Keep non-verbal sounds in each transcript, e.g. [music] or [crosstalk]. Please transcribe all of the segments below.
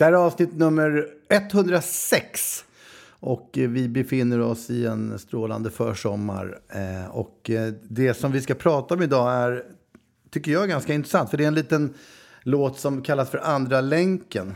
Det här är avsnitt nummer 106. Och eh, vi befinner oss i en strålande försommar. Eh, och eh, det som vi ska prata om idag är, tycker jag, ganska intressant. För det är en liten låt som kallas för Andra länken.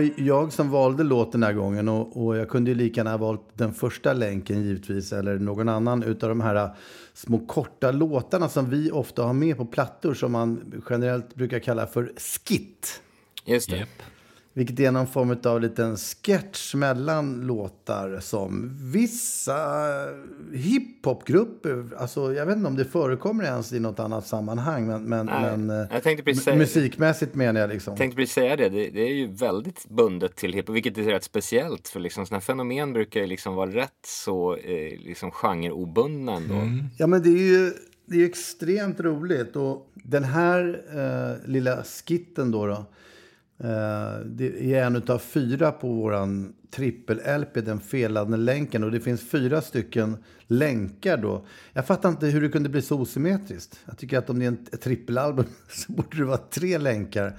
Var jag som valde låten den här gången och, och jag kunde ju lika gärna ha valt den första länken givetvis eller någon annan utav de här små korta låtarna som vi ofta har med på plattor som man generellt brukar kalla för skit. Just det. Yep. Vilket är någon form av liten sketch mellan låtar som vissa hiphopgrupper, alltså jag vet inte om det förekommer ens i något annat sammanhang, men, men, Nej, men eh, jag tänkte precis säga- musikmässigt menar jag liksom. Jag tänkte precis säga det. det, det är ju väldigt bundet till hiphop, vilket är rätt speciellt för liksom sådana fenomen brukar ju liksom vara rätt så eh, liksom genreobundna ändå. Ja, men det är ju det är extremt roligt. Och den här eh, lilla skitten då, då det är en av fyra på våran trippel-LP, den felande länken. Och det finns fyra stycken länkar då. Jag fattar inte hur det kunde bli så osymmetriskt. Jag tycker att om det är ett trippelalbum [laughs] så borde det vara tre länkar.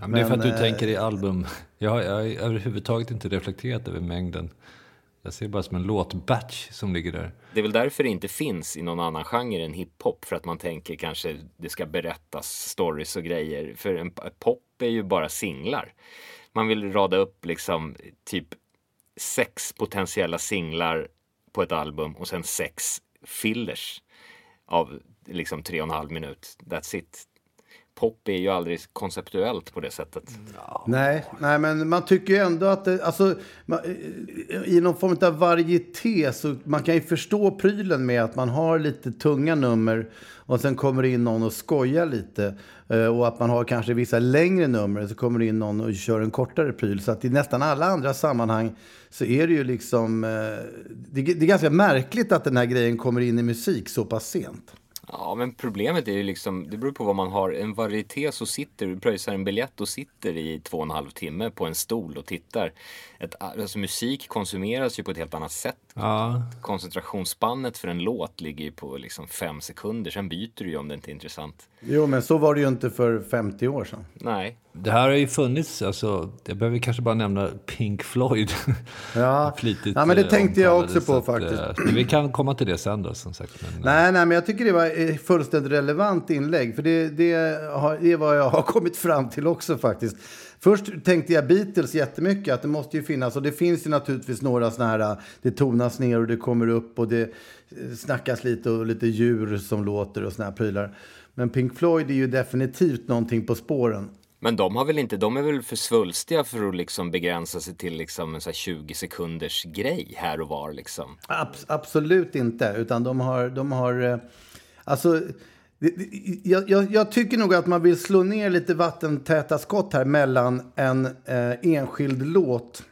Ja, men det är för att du eh, tänker i album. Jag har, jag har överhuvudtaget inte reflekterat över mängden. Jag ser bara som en låtbatch som ligger där. Det är väl därför det inte finns i någon annan genre än hiphop. För att man tänker kanske det ska berättas stories och grejer. För en pop är ju bara singlar. Man vill rada upp liksom typ sex potentiella singlar på ett album och sen sex fillers av liksom tre och en halv minut. That's it. Pop är ju aldrig konceptuellt på det sättet. Nej, nej, men man tycker ju ändå att det, alltså, man, eh, i någon form av varieté så man kan ju förstå prylen med att man har lite tunga nummer och sen kommer det in någon och skojar lite. Eh, och att man har kanske vissa längre nummer så kommer det in någon och kör en kortare pryl. Så att i nästan alla andra sammanhang så är det ju liksom... Eh, det, det är ganska märkligt att den här grejen kommer in i musik så pass sent. Ja, men problemet är ju liksom, det beror på vad man har. En varieté så sitter du, pröjsar en biljett och sitter i två och en halv timme på en stol och tittar. Ett, alltså musik konsumeras ju på ett helt annat sätt. Ja, Koncentrationsspannet för en låt ligger ju på liksom fem sekunder, sen byter du ju om det inte är intressant. Jo, men så var det ju inte för 50 år sedan. Nej, det här har ju funnits, alltså, jag behöver kanske bara nämna Pink Floyd. [laughs] Ja. Flitigt, Ja, men det eh, tänkte jag också på att, faktiskt. eh, vi kan komma till det sen då, som sagt. Men, eh, Nej, nej, men jag tycker det var ett fullständigt relevant inlägg. För det, det, har, det är vad jag har [laughs] kommit fram till också faktiskt. Först tänkte jag Beatles jättemycket, att det måste ju finnas. Och det finns ju naturligtvis några sådana här, det tonas ner och det kommer upp och det snackas lite och lite djur som låter och såna här prylar. Men Pink Floyd är ju definitivt någonting på spåren. Men de har väl inte, de är väl för svulstiga för att liksom begränsa sig till liksom en så här 20 sekunders grej här och var liksom. Abs- absolut inte, utan de har... De har eh, alltså, jag, jag, jag tycker nog att man vill slå ner lite vattentäta skott här mellan en eh, enskild låt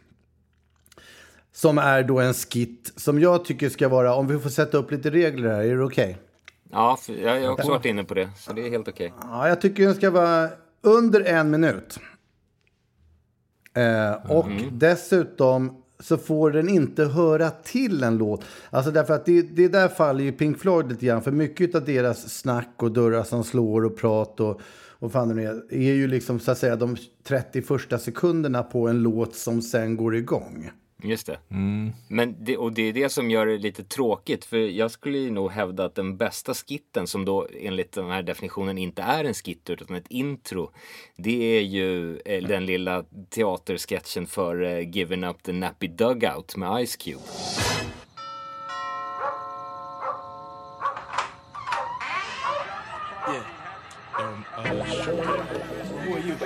som är då en skit som jag tycker ska vara, om vi får sätta upp lite regler här, är det okej? Ja, för jag, jag har också varit inne på det, så det är helt okej. Ja, jag tycker den ska vara under en minut. Eh, och dessutom så får den inte höra till en låt. Alltså därför att det, det där faller ju Pink Floyd lite grann. För mycket av deras snack och dörrar som slår och prat och, och fan det är, är ju liksom så att säga de 30 första sekunderna på en låt som sen går igång. Just det. Men det, och det är det som gör det lite tråkigt. För jag skulle ju nog hävda att den bästa skitten som då enligt den här definitionen inte är en skit utan ett intro. Det är ju eh, den lilla teatersketchen för eh, Giving Up the Nappy Dugout med Ice Cube. Yeah. Um, uh, sure. Who are you?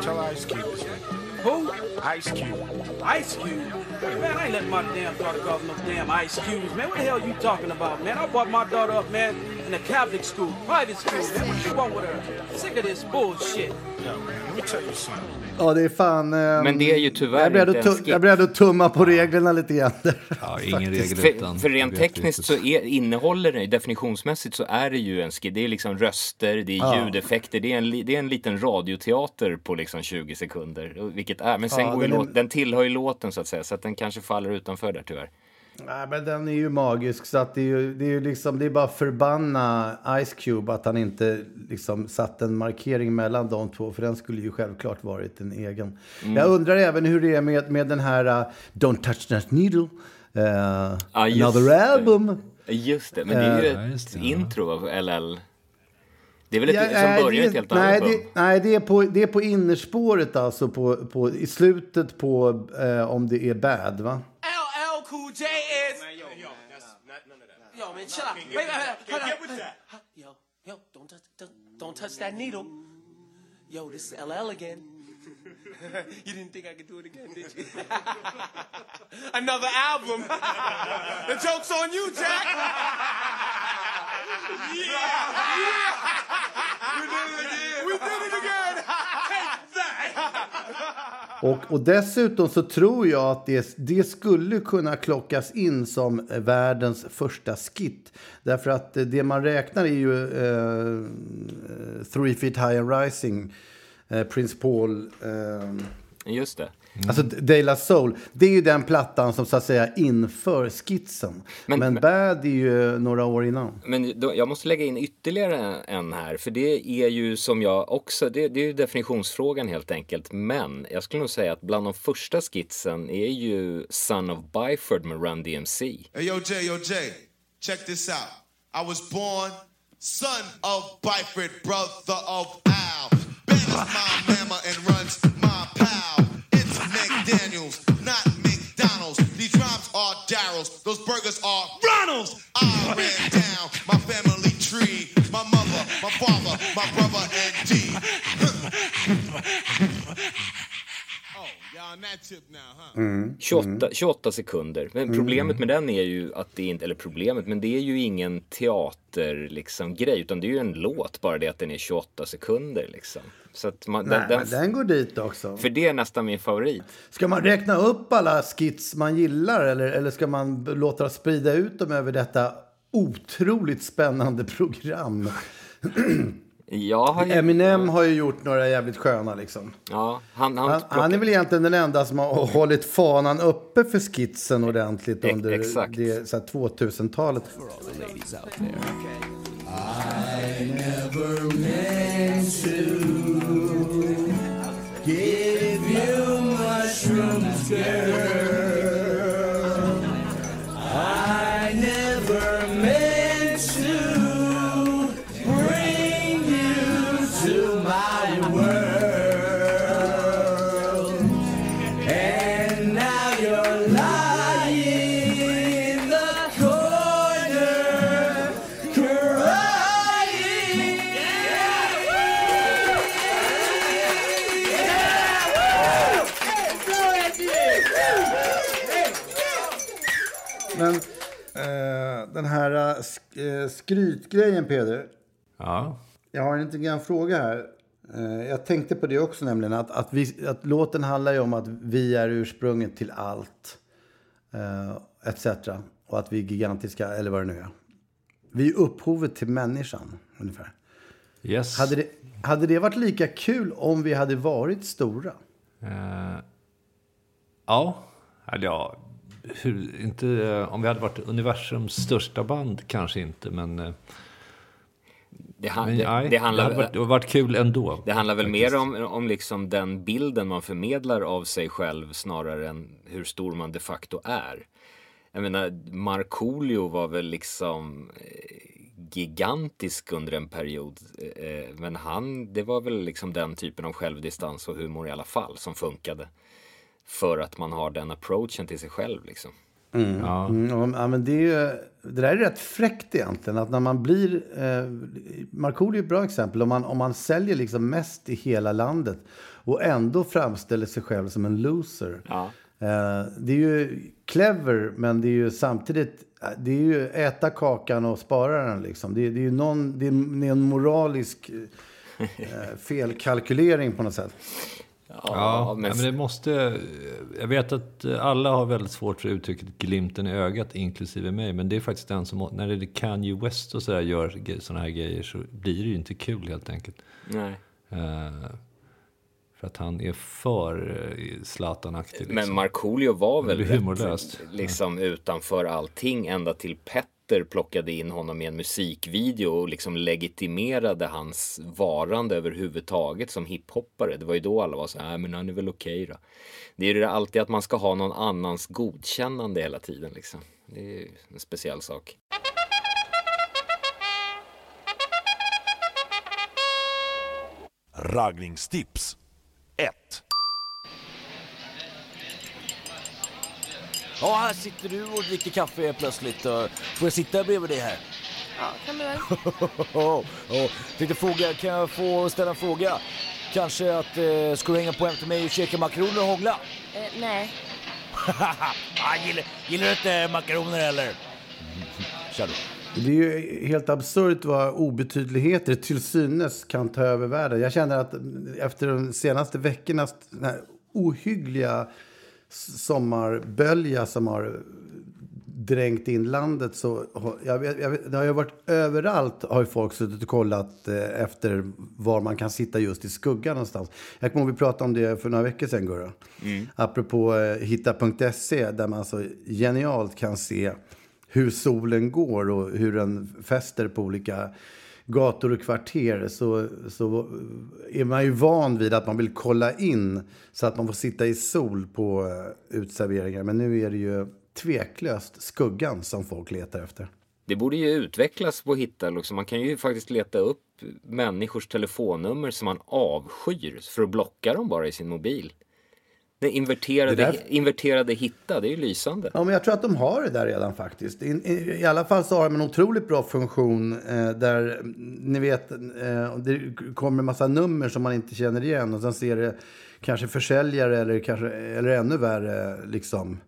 Tell Ice Cube? Ice Cube. Ice Cube. Man, I ain't letting my damn daughter go off no damn ice cubes, man. What the hell you talking about, man? I brought my daughter up, man, in a Catholic school, private school, man. What you want with her? Sick of this bullshit. Ja, det är fan... eh, Men det är ju tyvärr jag beredd inte. Jag beredd att tumma på reglerna lite grann. Ja, ingen [laughs] regel För, utan... för rent tekniskt så är, innehåller det, definitionsmässigt så är det ju en skit. Det är liksom röster, det är ljudeffekter, det är, en, det är en liten radioteater på liksom 20 sekunder. Vilket är, men sen Ja, går den låt, den tillhör ju låten så att säga, så att den kanske faller utanför där tyvärr. Nej, men den är ju magisk så att det är ju, det är ju liksom, det är bara förbanna Ice Cube att han inte liksom satt en markering mellan de två, för den skulle ju självklart varit en egen. Mm. Jag undrar även hur det är med, med den här uh, Don't touch that needle, uh, just another det. album. Just det, men det är ju Ja, ett det, intro av LL. Det är väl ett, Ja, som börjar det, ett helt nej, album? det, nej, det är på, det är på innerspåret alltså, på, på, i slutet på eh, om det är bad, va? J is. Man, yo, yo, that's not none of that. Yo, man, chill out. Wait, wait, wait. Hold Get with that. Yo, yo, don't touch, don't, don't touch that needle. Yo, this is LL again. [laughs] you didn't think I could do it again, did you? [laughs] Another album. [laughs] the joke's on you, Jack. yeah, yeah. We did it again. We did it again. Take that. Och, och dessutom så tror jag att det, det skulle kunna klockas in som världens första skit. Därför att det man räknar är ju eh, Three Feet High and Rising, eh, Prince Paul, eh, Just det. alltså De La Soul. Det är ju den plattan som så att säga inför skitsen. Men, Men- Bad är ju några år innan. Men då, jag måste lägga in ytterligare en här, för det är ju som jag också, det, det är ju definitionsfrågan helt enkelt. Men jag skulle nog säga att bland de första skitsen är ju Son of Byford med Run DMC. Hey, yo, Jay, yo, Jay, check this out. I was born son of Byford, brother of Al. Ben is my mama and runs my pal. It's McDaniels, not McDonald's. These rhymes are Daryl's, those burgers are Ronald's. I ran down my family tree, my mother, my father, my brother, and G. [laughs] oh, y'all on that tip now, huh? 28, 28 sekunder. Men problemet med den är ju att det inte, eller problemet, men det är ju ingen teater liksom grej, utan det är ju en låt, bara det att den är 28 sekunder liksom. Så att man, Nej, den, den, den går dit också. För det är nästan min favorit. Ska man räkna upp alla skits man gillar eller, eller ska man låta sprida ut dem över detta otroligt spännande program? [clears throat] Jag har ju, Eminem har ju gjort några jävligt sköna liksom. ja, han, han, Han, han är väl egentligen den enda som har hållit fanan uppe för skitsen ordentligt under exakt. det så här 2000-talet. Men skrytgrejen Peder. Ja. Jag har en liten fråga här. Eh, Jag tänkte på det också nämligen. Att, att, vi, att låten handlar ju om att vi är ursprunget till allt. Eh, etc. Och att vi är gigantiska, eller vad det nu är. Vi är upphovet till människan, ungefär. Yes. Hade det, hade det varit lika kul om vi hade varit stora? Eh, ja, ja, hur, inte, eh, om vi hade varit universums största band kanske inte, men eh, Det, han, Men det, det, handlar, varit, det hade varit kul ändå. det handlar väl faktiskt. mer om, om liksom den bilden man förmedlar av sig själv snarare än hur stor man de facto är. Jag menar, Markoolio var väl liksom eh, gigantisk under en period. Men han, det var väl liksom den typen av självdistans och humor i alla fall som funkade. För att man har den approachen till sig själv liksom. Ja. Mm, ja, men det, är ju, det där är rätt fräckt egentligen. Att när man blir... Eh, Markoolio är ett bra exempel. Om man, om man säljer liksom mest i hela landet och ändå framställer sig själv som en loser. Ja. Eh, det är ju clever, men det är ju samtidigt... Det är ju äta kakan och spara den. Liksom. Det, är- det är ju någon, det är, det är en moralisk eh, [laughs] felkalkylering på något sätt. Ja, men, men det måste... Jag vet att alla har väldigt svårt för uttrycket glimten i ögat, inklusive mig. Men det är faktiskt den som... När det är Kanye West och sådär gör sådana här grejer så blir det ju inte kul helt enkelt. Nej. Eh, för att han är för uh, Zlatan-aktig. Liksom. Men Markoolio var väl rätt, liksom utanför allting ända till Petter plockade in honom i en musikvideo och liksom legitimerade hans varande överhuvudtaget som hiphoppare. Det var ju då alla var så här, men han är väl okej då. Det är ju det alltid att man ska ha någon annans godkännande hela tiden liksom. Det är ju en speciell sak. Raggningstips 1. Ja, här sitter du och dricker kaffe plötsligt. Får jag sitta bredvid dig här? Ja, kan du väl. [laughs] Ja. Tänkte fråga, kan jag få ställa en fråga? Kanske att, eh, ska du hänga på hem till mig och käka makaroner och hångla? Eh, nej. [laughs] ah, gillar, gillar du inte makaroner eller? [laughs] Kör då. Det är ju helt absurt vad obetydligheter till synes kan ta över världen. Jag känner att efter de senaste veckornas ohyggliga sommarbölja som har dränkt in landet så jag jag det har ju varit överallt har ju folk suttit och kollat eh, efter var man kan sitta just i skuggan någonstans. Jag kommer ihåg vi pratade om det för några veckor sedan Gurra. Apropå eh, hitta.se där man så genialt kan se hur solen går och hur den fäster på olika gator och kvarter så, så är man ju van vid att man vill kolla in så att man får sitta i sol på eh, utserveringar. Men nu är det ju tveklöst skuggan som folk letar efter. Det borde ju utvecklas på Hitta. Liksom. Man kan ju faktiskt leta upp människors telefonnummer som man avskyr för att blocka dem bara i sin mobil. Det inverterade, där- inverterade Hitta, det är ju lysande. Ja, men jag tror att de har det där redan faktiskt. I, i, i alla fall så har de en otroligt bra funktion eh, där, mm, ni vet, eh, det kommer en massa nummer som man inte känner igen och sen ser det kanske försäljare eller, kanske, eller ännu värre liksom,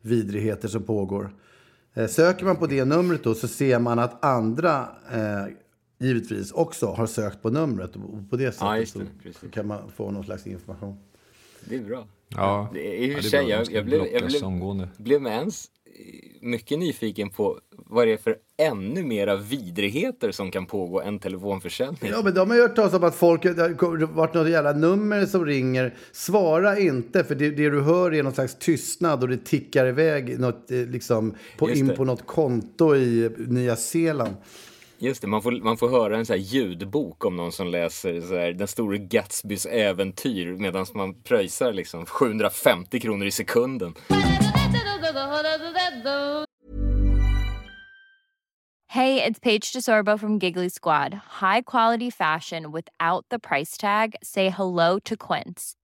vidrigheter som pågår. Eh, söker man på det numret då så ser man att andra eh, givetvis också har sökt på numret och på det sättet Ja, det, kan man få någon slags information. Det är bra. Ja, Det är i och ja, för sig, jag, jag, blev, jag blev, omgående. blev med ens mycket nyfiken på vad det är för ännu mera vidrigheter som kan pågå än telefonförsäljning. Ja, men de har ju hört talas om att folk, det har varit något jävla nummer som ringer. Svara inte, för det, det du hör är någon slags tystnad och det tickar iväg något, eh, liksom, på, in på något konto i Nya Zeeland. Just det, man får, man får höra en så här ljudbok om någon som läser så här, Den store Gatsbys äventyr medan man pröjsar liksom 750 kronor i sekunden. Hej, det är Paige DeSorbo från Giggly Squad. High quality fashion without the price tag. Say hello to Quince.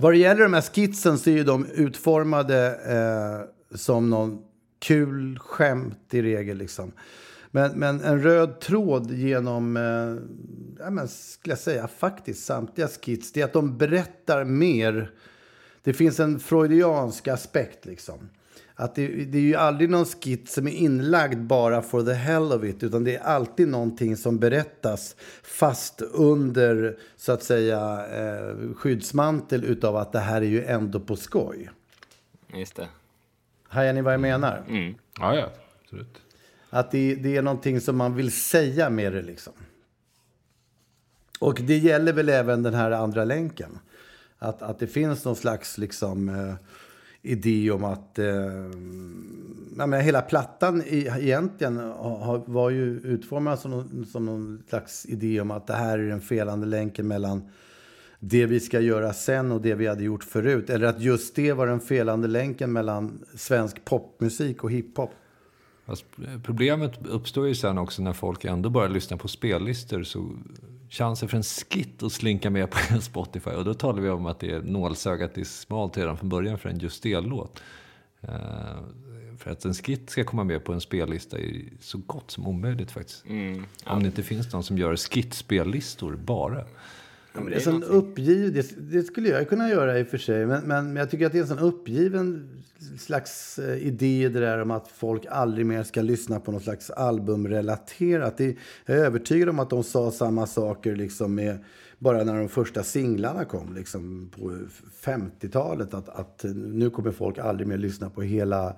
Vad det gäller de här skitsen så är ju de utformade eh, som någon kul skämt i regel liksom. Men, men en röd tråd genom, eh, ja, men, skulle jag säga, faktiskt samtliga skits, det är att de berättar mer. Det finns en freudiansk aspekt liksom. Att det, det, är ju aldrig någon skit som är inlagd bara for the hell of it, utan det är alltid någonting som berättas fast under, så att säga, eh, skyddsmantel utav att det här är ju ändå på skoj. Just det. Hajar ni vad jag menar? Mm. Ja, ja. Absolut. Att det, det, är någonting som man vill säga med det liksom. Och det gäller väl även den här andra länken. Att, att det finns någon slags liksom, eh, idé om att... Eh, ja, men hela plattan i, egentligen har, var ju utformad som någon, som någon slags idé om att det här är den felande länken mellan det vi ska göra sen och det vi hade gjort förut. Eller att just det var den felande länken mellan svensk popmusik och hiphop. Fast problemet uppstår ju sen också när folk ändå börjar lyssna på spellistor. Så chansen för en skit att slinka med på en [laughs] Spotify. Och då talar vi om att det är nålsögat är smalt redan från början för en just det-låt. Uh, för att en skit ska komma med på en spellista är så gott som omöjligt faktiskt. Mm, ja. Om det inte finns någon som gör skit-spellistor bara. Ja, det, är sån uppgiv, det, det, skulle jag kunna göra i och för sig. Men, men, jag tycker att det är en sån uppgiven slags eh, idé det där om att folk aldrig mer ska lyssna på något slags albumrelaterat. Det, jag är övertygad om att de sa samma saker liksom med, bara när de första singlarna kom liksom på 50-talet. Att, att nu kommer folk aldrig mer lyssna på hela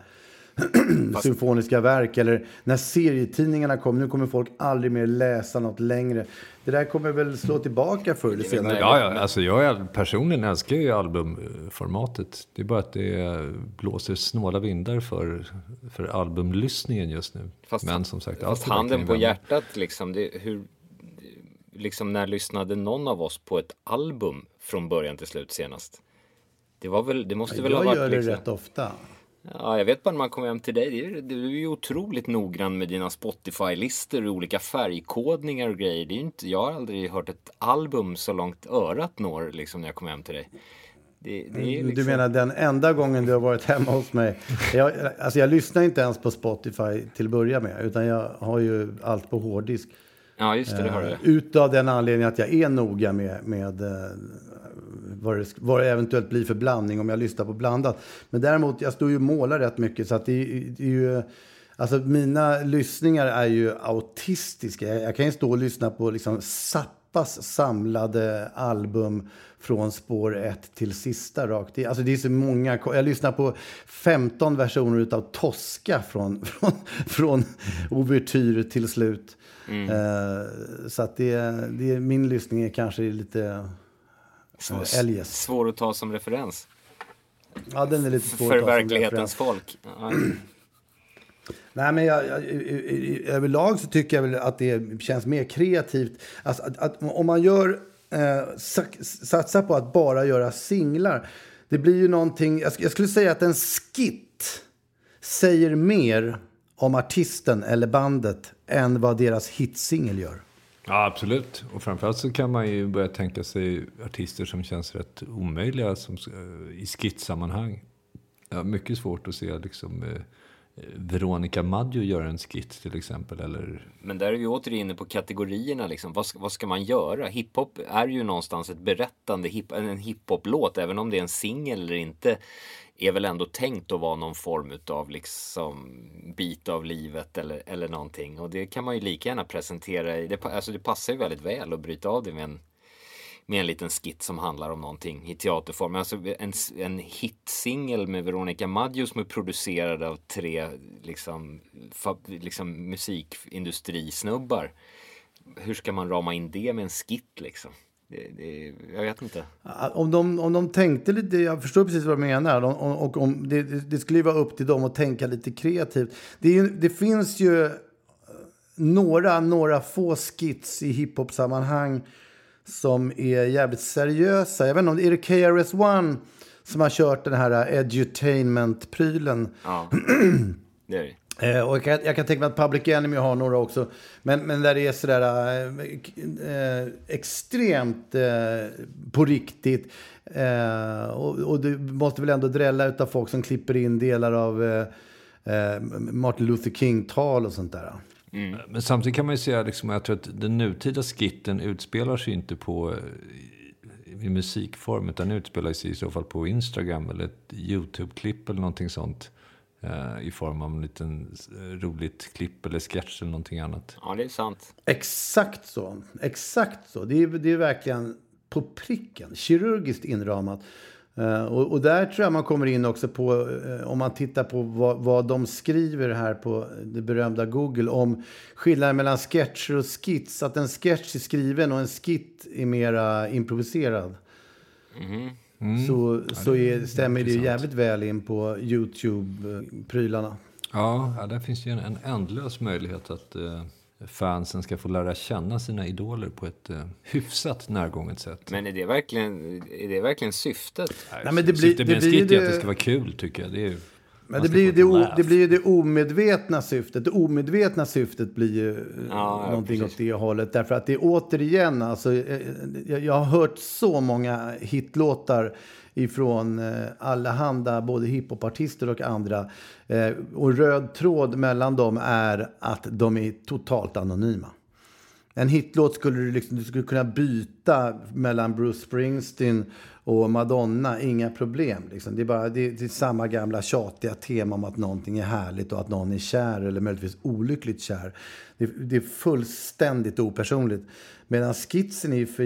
[clears throat] Fast... symfoniska verk. Eller när serietidningarna kom, nu kommer folk aldrig mer läsa något längre. Det där kommer väl slå tillbaka förr eller senare. Ja, ja, alltså jag personligen älskar ju albumformatet. Det är bara att det blåser snåla vindar för, för albumlyssningen just nu. Fast, Men som sagt, fast handen på hjärtat liksom, det, hur, liksom när lyssnade någon av oss på ett album från början till slut senast? Det var väl, det måste ja, väl ha varit... Jag gör det liksom, rätt ofta. Ja, jag vet bara när man kommer hem till dig. Du är ju otroligt noggrann med dina Spotify-listor och olika färgkodningar och grejer. Det är inte, jag har aldrig hört ett album så långt örat når liksom när jag kommer hem till dig. Det, det liksom... Du menar den enda gången du har varit hemma hos mig? Jag, alltså jag lyssnar inte ens på Spotify till att börja med, utan jag har ju allt på hårddisk. Ja, just det, det har du. Utav den anledningen att jag är noga med, med eh, vad det, vad det eventuellt blir för blandning om jag lyssnar på blandat. Men däremot, jag står ju och målar rätt mycket så att det, det är ju... Alltså mina lyssningar är ju autistiska. Jag, jag kan ju stå och lyssna på liksom Zappas samlade album från spår 1 till sista rakt i. Alltså det är så många. Jag lyssnar på 15 versioner av Tosca från, [laughs] från, från ouvertyr till slut. Mm. Uh, så att det, det, min lyssning är kanske lite Svår, eljest. Svår att ta som referens. Ja, den är lite svår För verklighetens folk. Ja. [clears throat] Nej, men jag, jag, överlag så tycker jag väl att det känns mer kreativt. Alltså, att, att, om man gör, eh, satsar på att bara göra singlar. Det blir ju någonting, jag, jag skulle säga att en skit säger mer om artisten eller bandet än vad deras hitsingel gör. Ja, absolut. Och framförallt så kan man ju börja tänka sig artister som känns rätt omöjliga som, eh, i skitsammanhang. Jag har mycket svårt att se liksom, eh, Veronica Maggio göra en skit till exempel. Eller... Men där är vi åter inne på kategorierna. Liksom. Vad, ska, vad ska man göra? Hiphop är ju någonstans ett berättande, hip, en hiphop-låt, även om det är en singel eller inte är väl ändå tänkt att vara någon form av liksom bit av livet eller, eller någonting. Och det kan man ju lika gärna presentera i, det, alltså det passar ju väldigt väl att bryta av det med en, med en liten skit som handlar om någonting i teaterform. Alltså en, en hitsingel med Veronica Maggio som är producerad av tre liksom, fa, liksom musikindustrisnubbar. Hur ska man rama in det med en skit liksom? Det, det, jag vet inte. Om de, om de tänkte lite, jag förstår precis vad du menar. Om, och om det, det skulle vara upp till dem att tänka lite kreativt. Det, ju, det finns ju några, några få skits i hiphop-sammanhang som är jävligt seriösa. Jag vet inte, är det KRS-One som har kört den här edutainment-prylen? Ja, [clears throat] det är det. Eh, och jag kan, jag kan tänka mig att Public Enemy har några också. Men, men där det är sådär eh, eh, extremt eh, på riktigt. Eh, och, och du måste väl ändå drälla utav folk som klipper in delar av Martin Luther King-tal och sånt där. Mm. Men samtidigt kan man ju säga liksom, jag tror att den nutida skitten utspelar sig inte på i musikform, utan den utspelar sig i så fall på Instagram eller ett YouTube-klipp eller någonting sånt. Eh, I form av en liten roligt klipp eller sketch eller någonting annat. Ja, det är sant. Exakt så. Exakt så. Det är, det är verkligen på pricken, kirurgiskt inramat. Uh, och, och, där tror jag man kommer in också på, uh, om man tittar på vad, vad, de skriver här på det berömda Google om skillnaden mellan sketcher och skits. Att en sketch är skriven och en skit är mera improviserad. Mm. Mm. Så, ja, så är, stämmer det, det jävligt väl in på YouTube-prylarna. Ja, ja, där finns ju en, en ändlös möjlighet att uh, fansen ska få lära känna sina idoler på ett uh, hyfsat närgånget sätt. Men är det verkligen, är det verkligen syftet? Nej, men det blir, syftet med det blir det... att det ska vara kul, tycker jag. Det är, men det blir, ju det, o, det blir ju det omedvetna syftet. Det omedvetna syftet blir ju ja, någonting ja, åt det hållet. Därför att det är återigen, alltså, jag, jag har hört så många hitlåtar ifrån eh, allehanda, både hiphopartister och andra. Eh, och röd tråd mellan dem är att de är totalt anonyma. En hitlåt skulle du, liksom, du skulle kunna byta mellan Bruce Springsteen och Madonna, inga problem. Liksom. Det, är bara, det, det, är samma gamla tjatiga tema om att någonting är härligt och att någon är kär eller möjligtvis olyckligt kär. Det, det är fullständigt opersonligt. Medan skitsen är för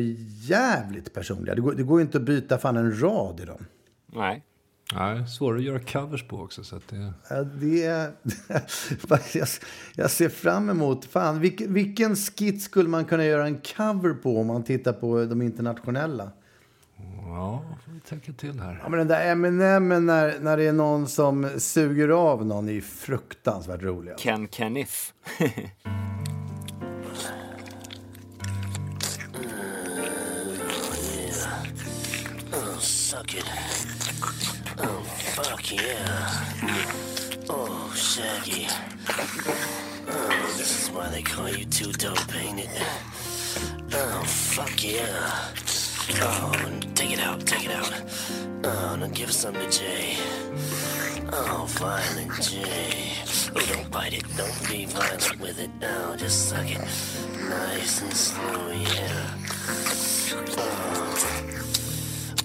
jävligt personliga. Det går, det går inte att byta fan en rad i dem. Nej. Nej, svårare att göra covers på också. Så att det... Ja, det är... [laughs] jag, jag ser fram emot... Fan, vilken, vilken skit skulle man kunna göra en cover på om man tittar på de internationella? Ja, får vi tänka till här. Ja, men den där Eminem när, när det är någon som suger av någon är fruktansvärt rolig. Alltså. Ken Kenneth. [laughs] Oh, suck it. Oh, fuck yeah. Oh, Shaggy. Oh, this is why they call you too dope, ain't it? Oh, fuck yeah. Oh, take it out, take it out. Uh, oh, now give some to Jay. Oh, violent Jay. Oh, don't bite it, don't be violent with it. Oh, just suck it. Nice and slow, yeah. Oh,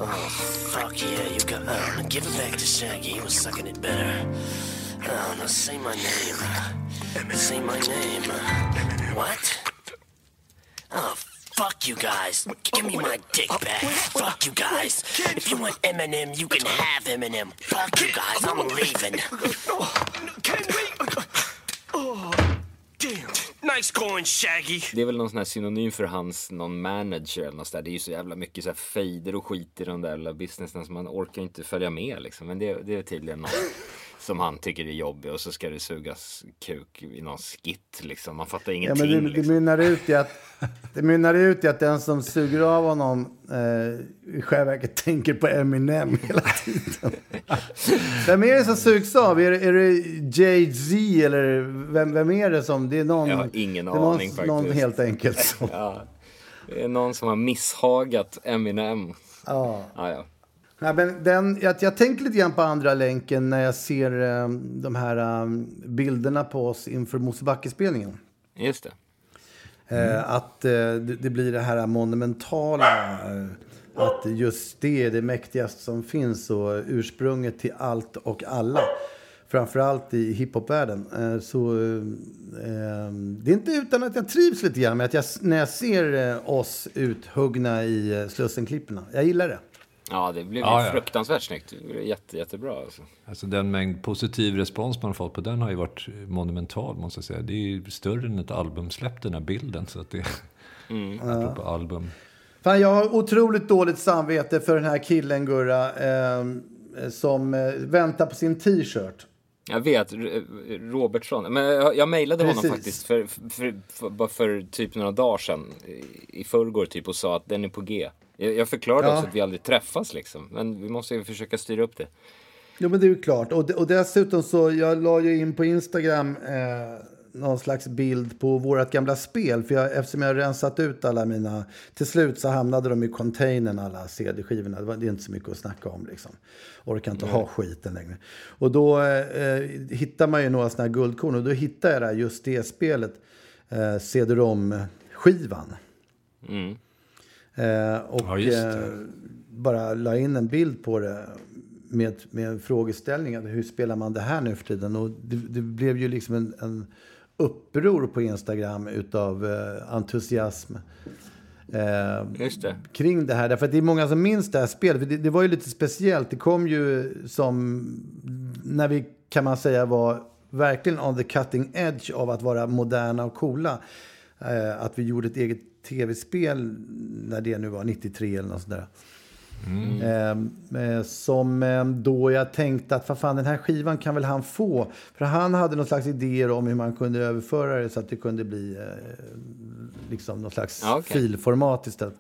oh fuck yeah, you got. Oh, now give it back to Shaggy. He was sucking it better. Oh, now say my name. Say my name. What? Fuck you guys. Give me my dick back. Fuck you guys. If you want Eminem, you can have Eminem. Fuck you guys. I'm leaving. Can we? Oh, damn. Nice going, Shaggy. Det är väl någon sån här synonym för hans någon manager eller något där. Det är ju så jävla mycket så här fejder och skit i den där jävla businessen så man orkar inte följa med liksom. Men det, det är tydligen någon [laughs] som han tycker är jobbig och så ska det sugas kuk i någon skit liksom. Man fattar ingenting. Ja, men det, det, liksom. mynnar ut i att, [laughs] det mynnar ut i att den som suger av honom eh, i själva verket tänker på Eminem hela tiden. [laughs] vem är det som sugs av? Är, är det Jay-Z eller vem, vem är det som? Det är någon. Jag har ingen det är någon, aning faktiskt. Någon helt enkelt. Så. [laughs] ja, det är någon som har misshagat Eminem. Ja. ja, ja. Ja, men den, jag, jag tänker lite grann på andra länken när jag ser um, de här um, bilderna på oss inför Mosebacke-spelningen. Just det. Mm. Uh, att uh, det, blir det här monumentala. Uh, att just det är det mäktigaste som finns och ursprunget till allt och alla. Framförallt i hiphopvärlden. Eh, så eh, det är inte utan att jag trivs lite grann med att jag, när jag ser eh, oss uthuggna i eh, Slussenklipporna. Jag gillar det. Ja, det blev Ja, ja. fruktansvärt snyggt. Det blev jätte, jättebra. Alltså. Alltså den mängd positiv respons man har fått på den har ju varit monumental måste jag säga. Det är ju större än ett albumsläpp den här bilden. Så att det, Mm. [laughs] apropå album. Fan, jag har otroligt dåligt samvete för den här killen, Gurra, eh, som eh, väntar på sin t-shirt. Jag vet, Robertsson. Men jag, jag mejlade honom faktiskt för, för, för, för typ några dagar sedan. I, i förrgår typ och sa att den är på G. Jag, förklarade Ja. också att vi aldrig träffas liksom. Men vi måste ju försöka styra upp det. Jo, men det är ju klart. Och, och dessutom så, jag la ju in på Instagram eh, någon slags bild på vårt gamla spel. För jag, eftersom jag har rensat ut alla mina... Till slut så hamnade de i containern, alla CD-skivorna. Det, var, det är inte så mycket att snacka om liksom. Orkar inte ha skiten längre. Och då eh, hittar man ju några sådana här guldkorn. Och då hittade jag just det spelet. Eh, CD-ROM-skivan. Mm. Eh, och Ja, eh, bara la in en bild på det med, med en frågeställning. att Hur spelar man det här nu för tiden? Och det, det blev ju liksom en, en uppror på Instagram utav eh, entusiasm. Eh, det. kring det här. Därför att det är många som minns det här spelet. För det, det var ju lite speciellt. Det kom ju som, när vi kan man säga var verkligen on the cutting edge av att vara moderna och coola. Eh, att vi gjorde ett eget tv-spel när det nu var 93 eller något sånt där. Eh, eh, som eh, då jag tänkte att vad fan den här skivan kan väl han få. För han hade någon slags idéer om hur man kunde överföra det så att det kunde bli eh, liksom någon slags Ja, okej. filformat istället.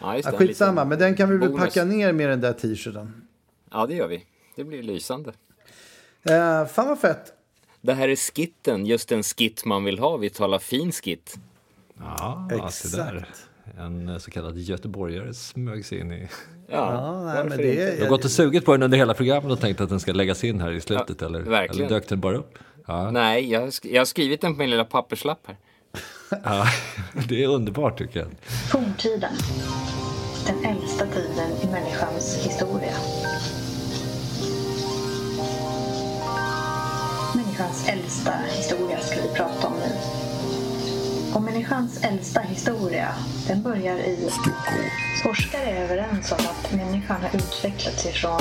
Ja, just Ja, det. skitsamma, En men den kan vi väl bonus. packa ner med den där t-shirten. Ja, det gör vi. Det blir lysande. Eh, fan vad fett. Det här är skitten, just en skit man vill ha. Vi talar fin skit. Ja, där. En eh, så kallad göteborgare smög sig in i... Ja, nej, men det är- Du har gått och sugit på den under hela programmet och tänkt att den ska läggas in här i slutet, eller, verkligen. eller dök den bara upp? Ja, Nej, jag jag har skrivit den på min lilla papperslapp här. [laughs] ja, det är underbart tycker jag. Forntiden. Den äldsta tiden i människans historia. Människans äldsta historia ska vi prata om. Och människans äldsta historia, den börjar i... Forskare är överens om att människan har utvecklats ifrån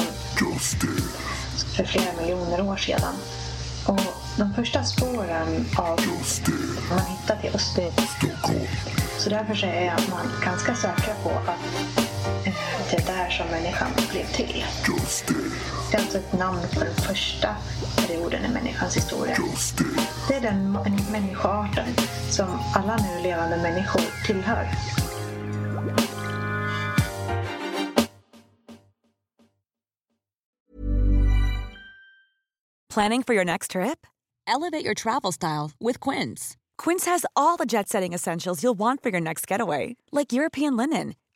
för flera miljoner år sedan. Och de första spåren av man hittat i Österrike. Så därför så är man ganska säkra på att det är där som människan blev till. Det är alltså ett namn på den första perioden i människans historia. Det är den människoarten som alla nu levande människor tillhör. Planning for your next trip? Elevate your travel style with Quince. Quince has all the jet setting essentials you'll want for your next getaway, like European linen,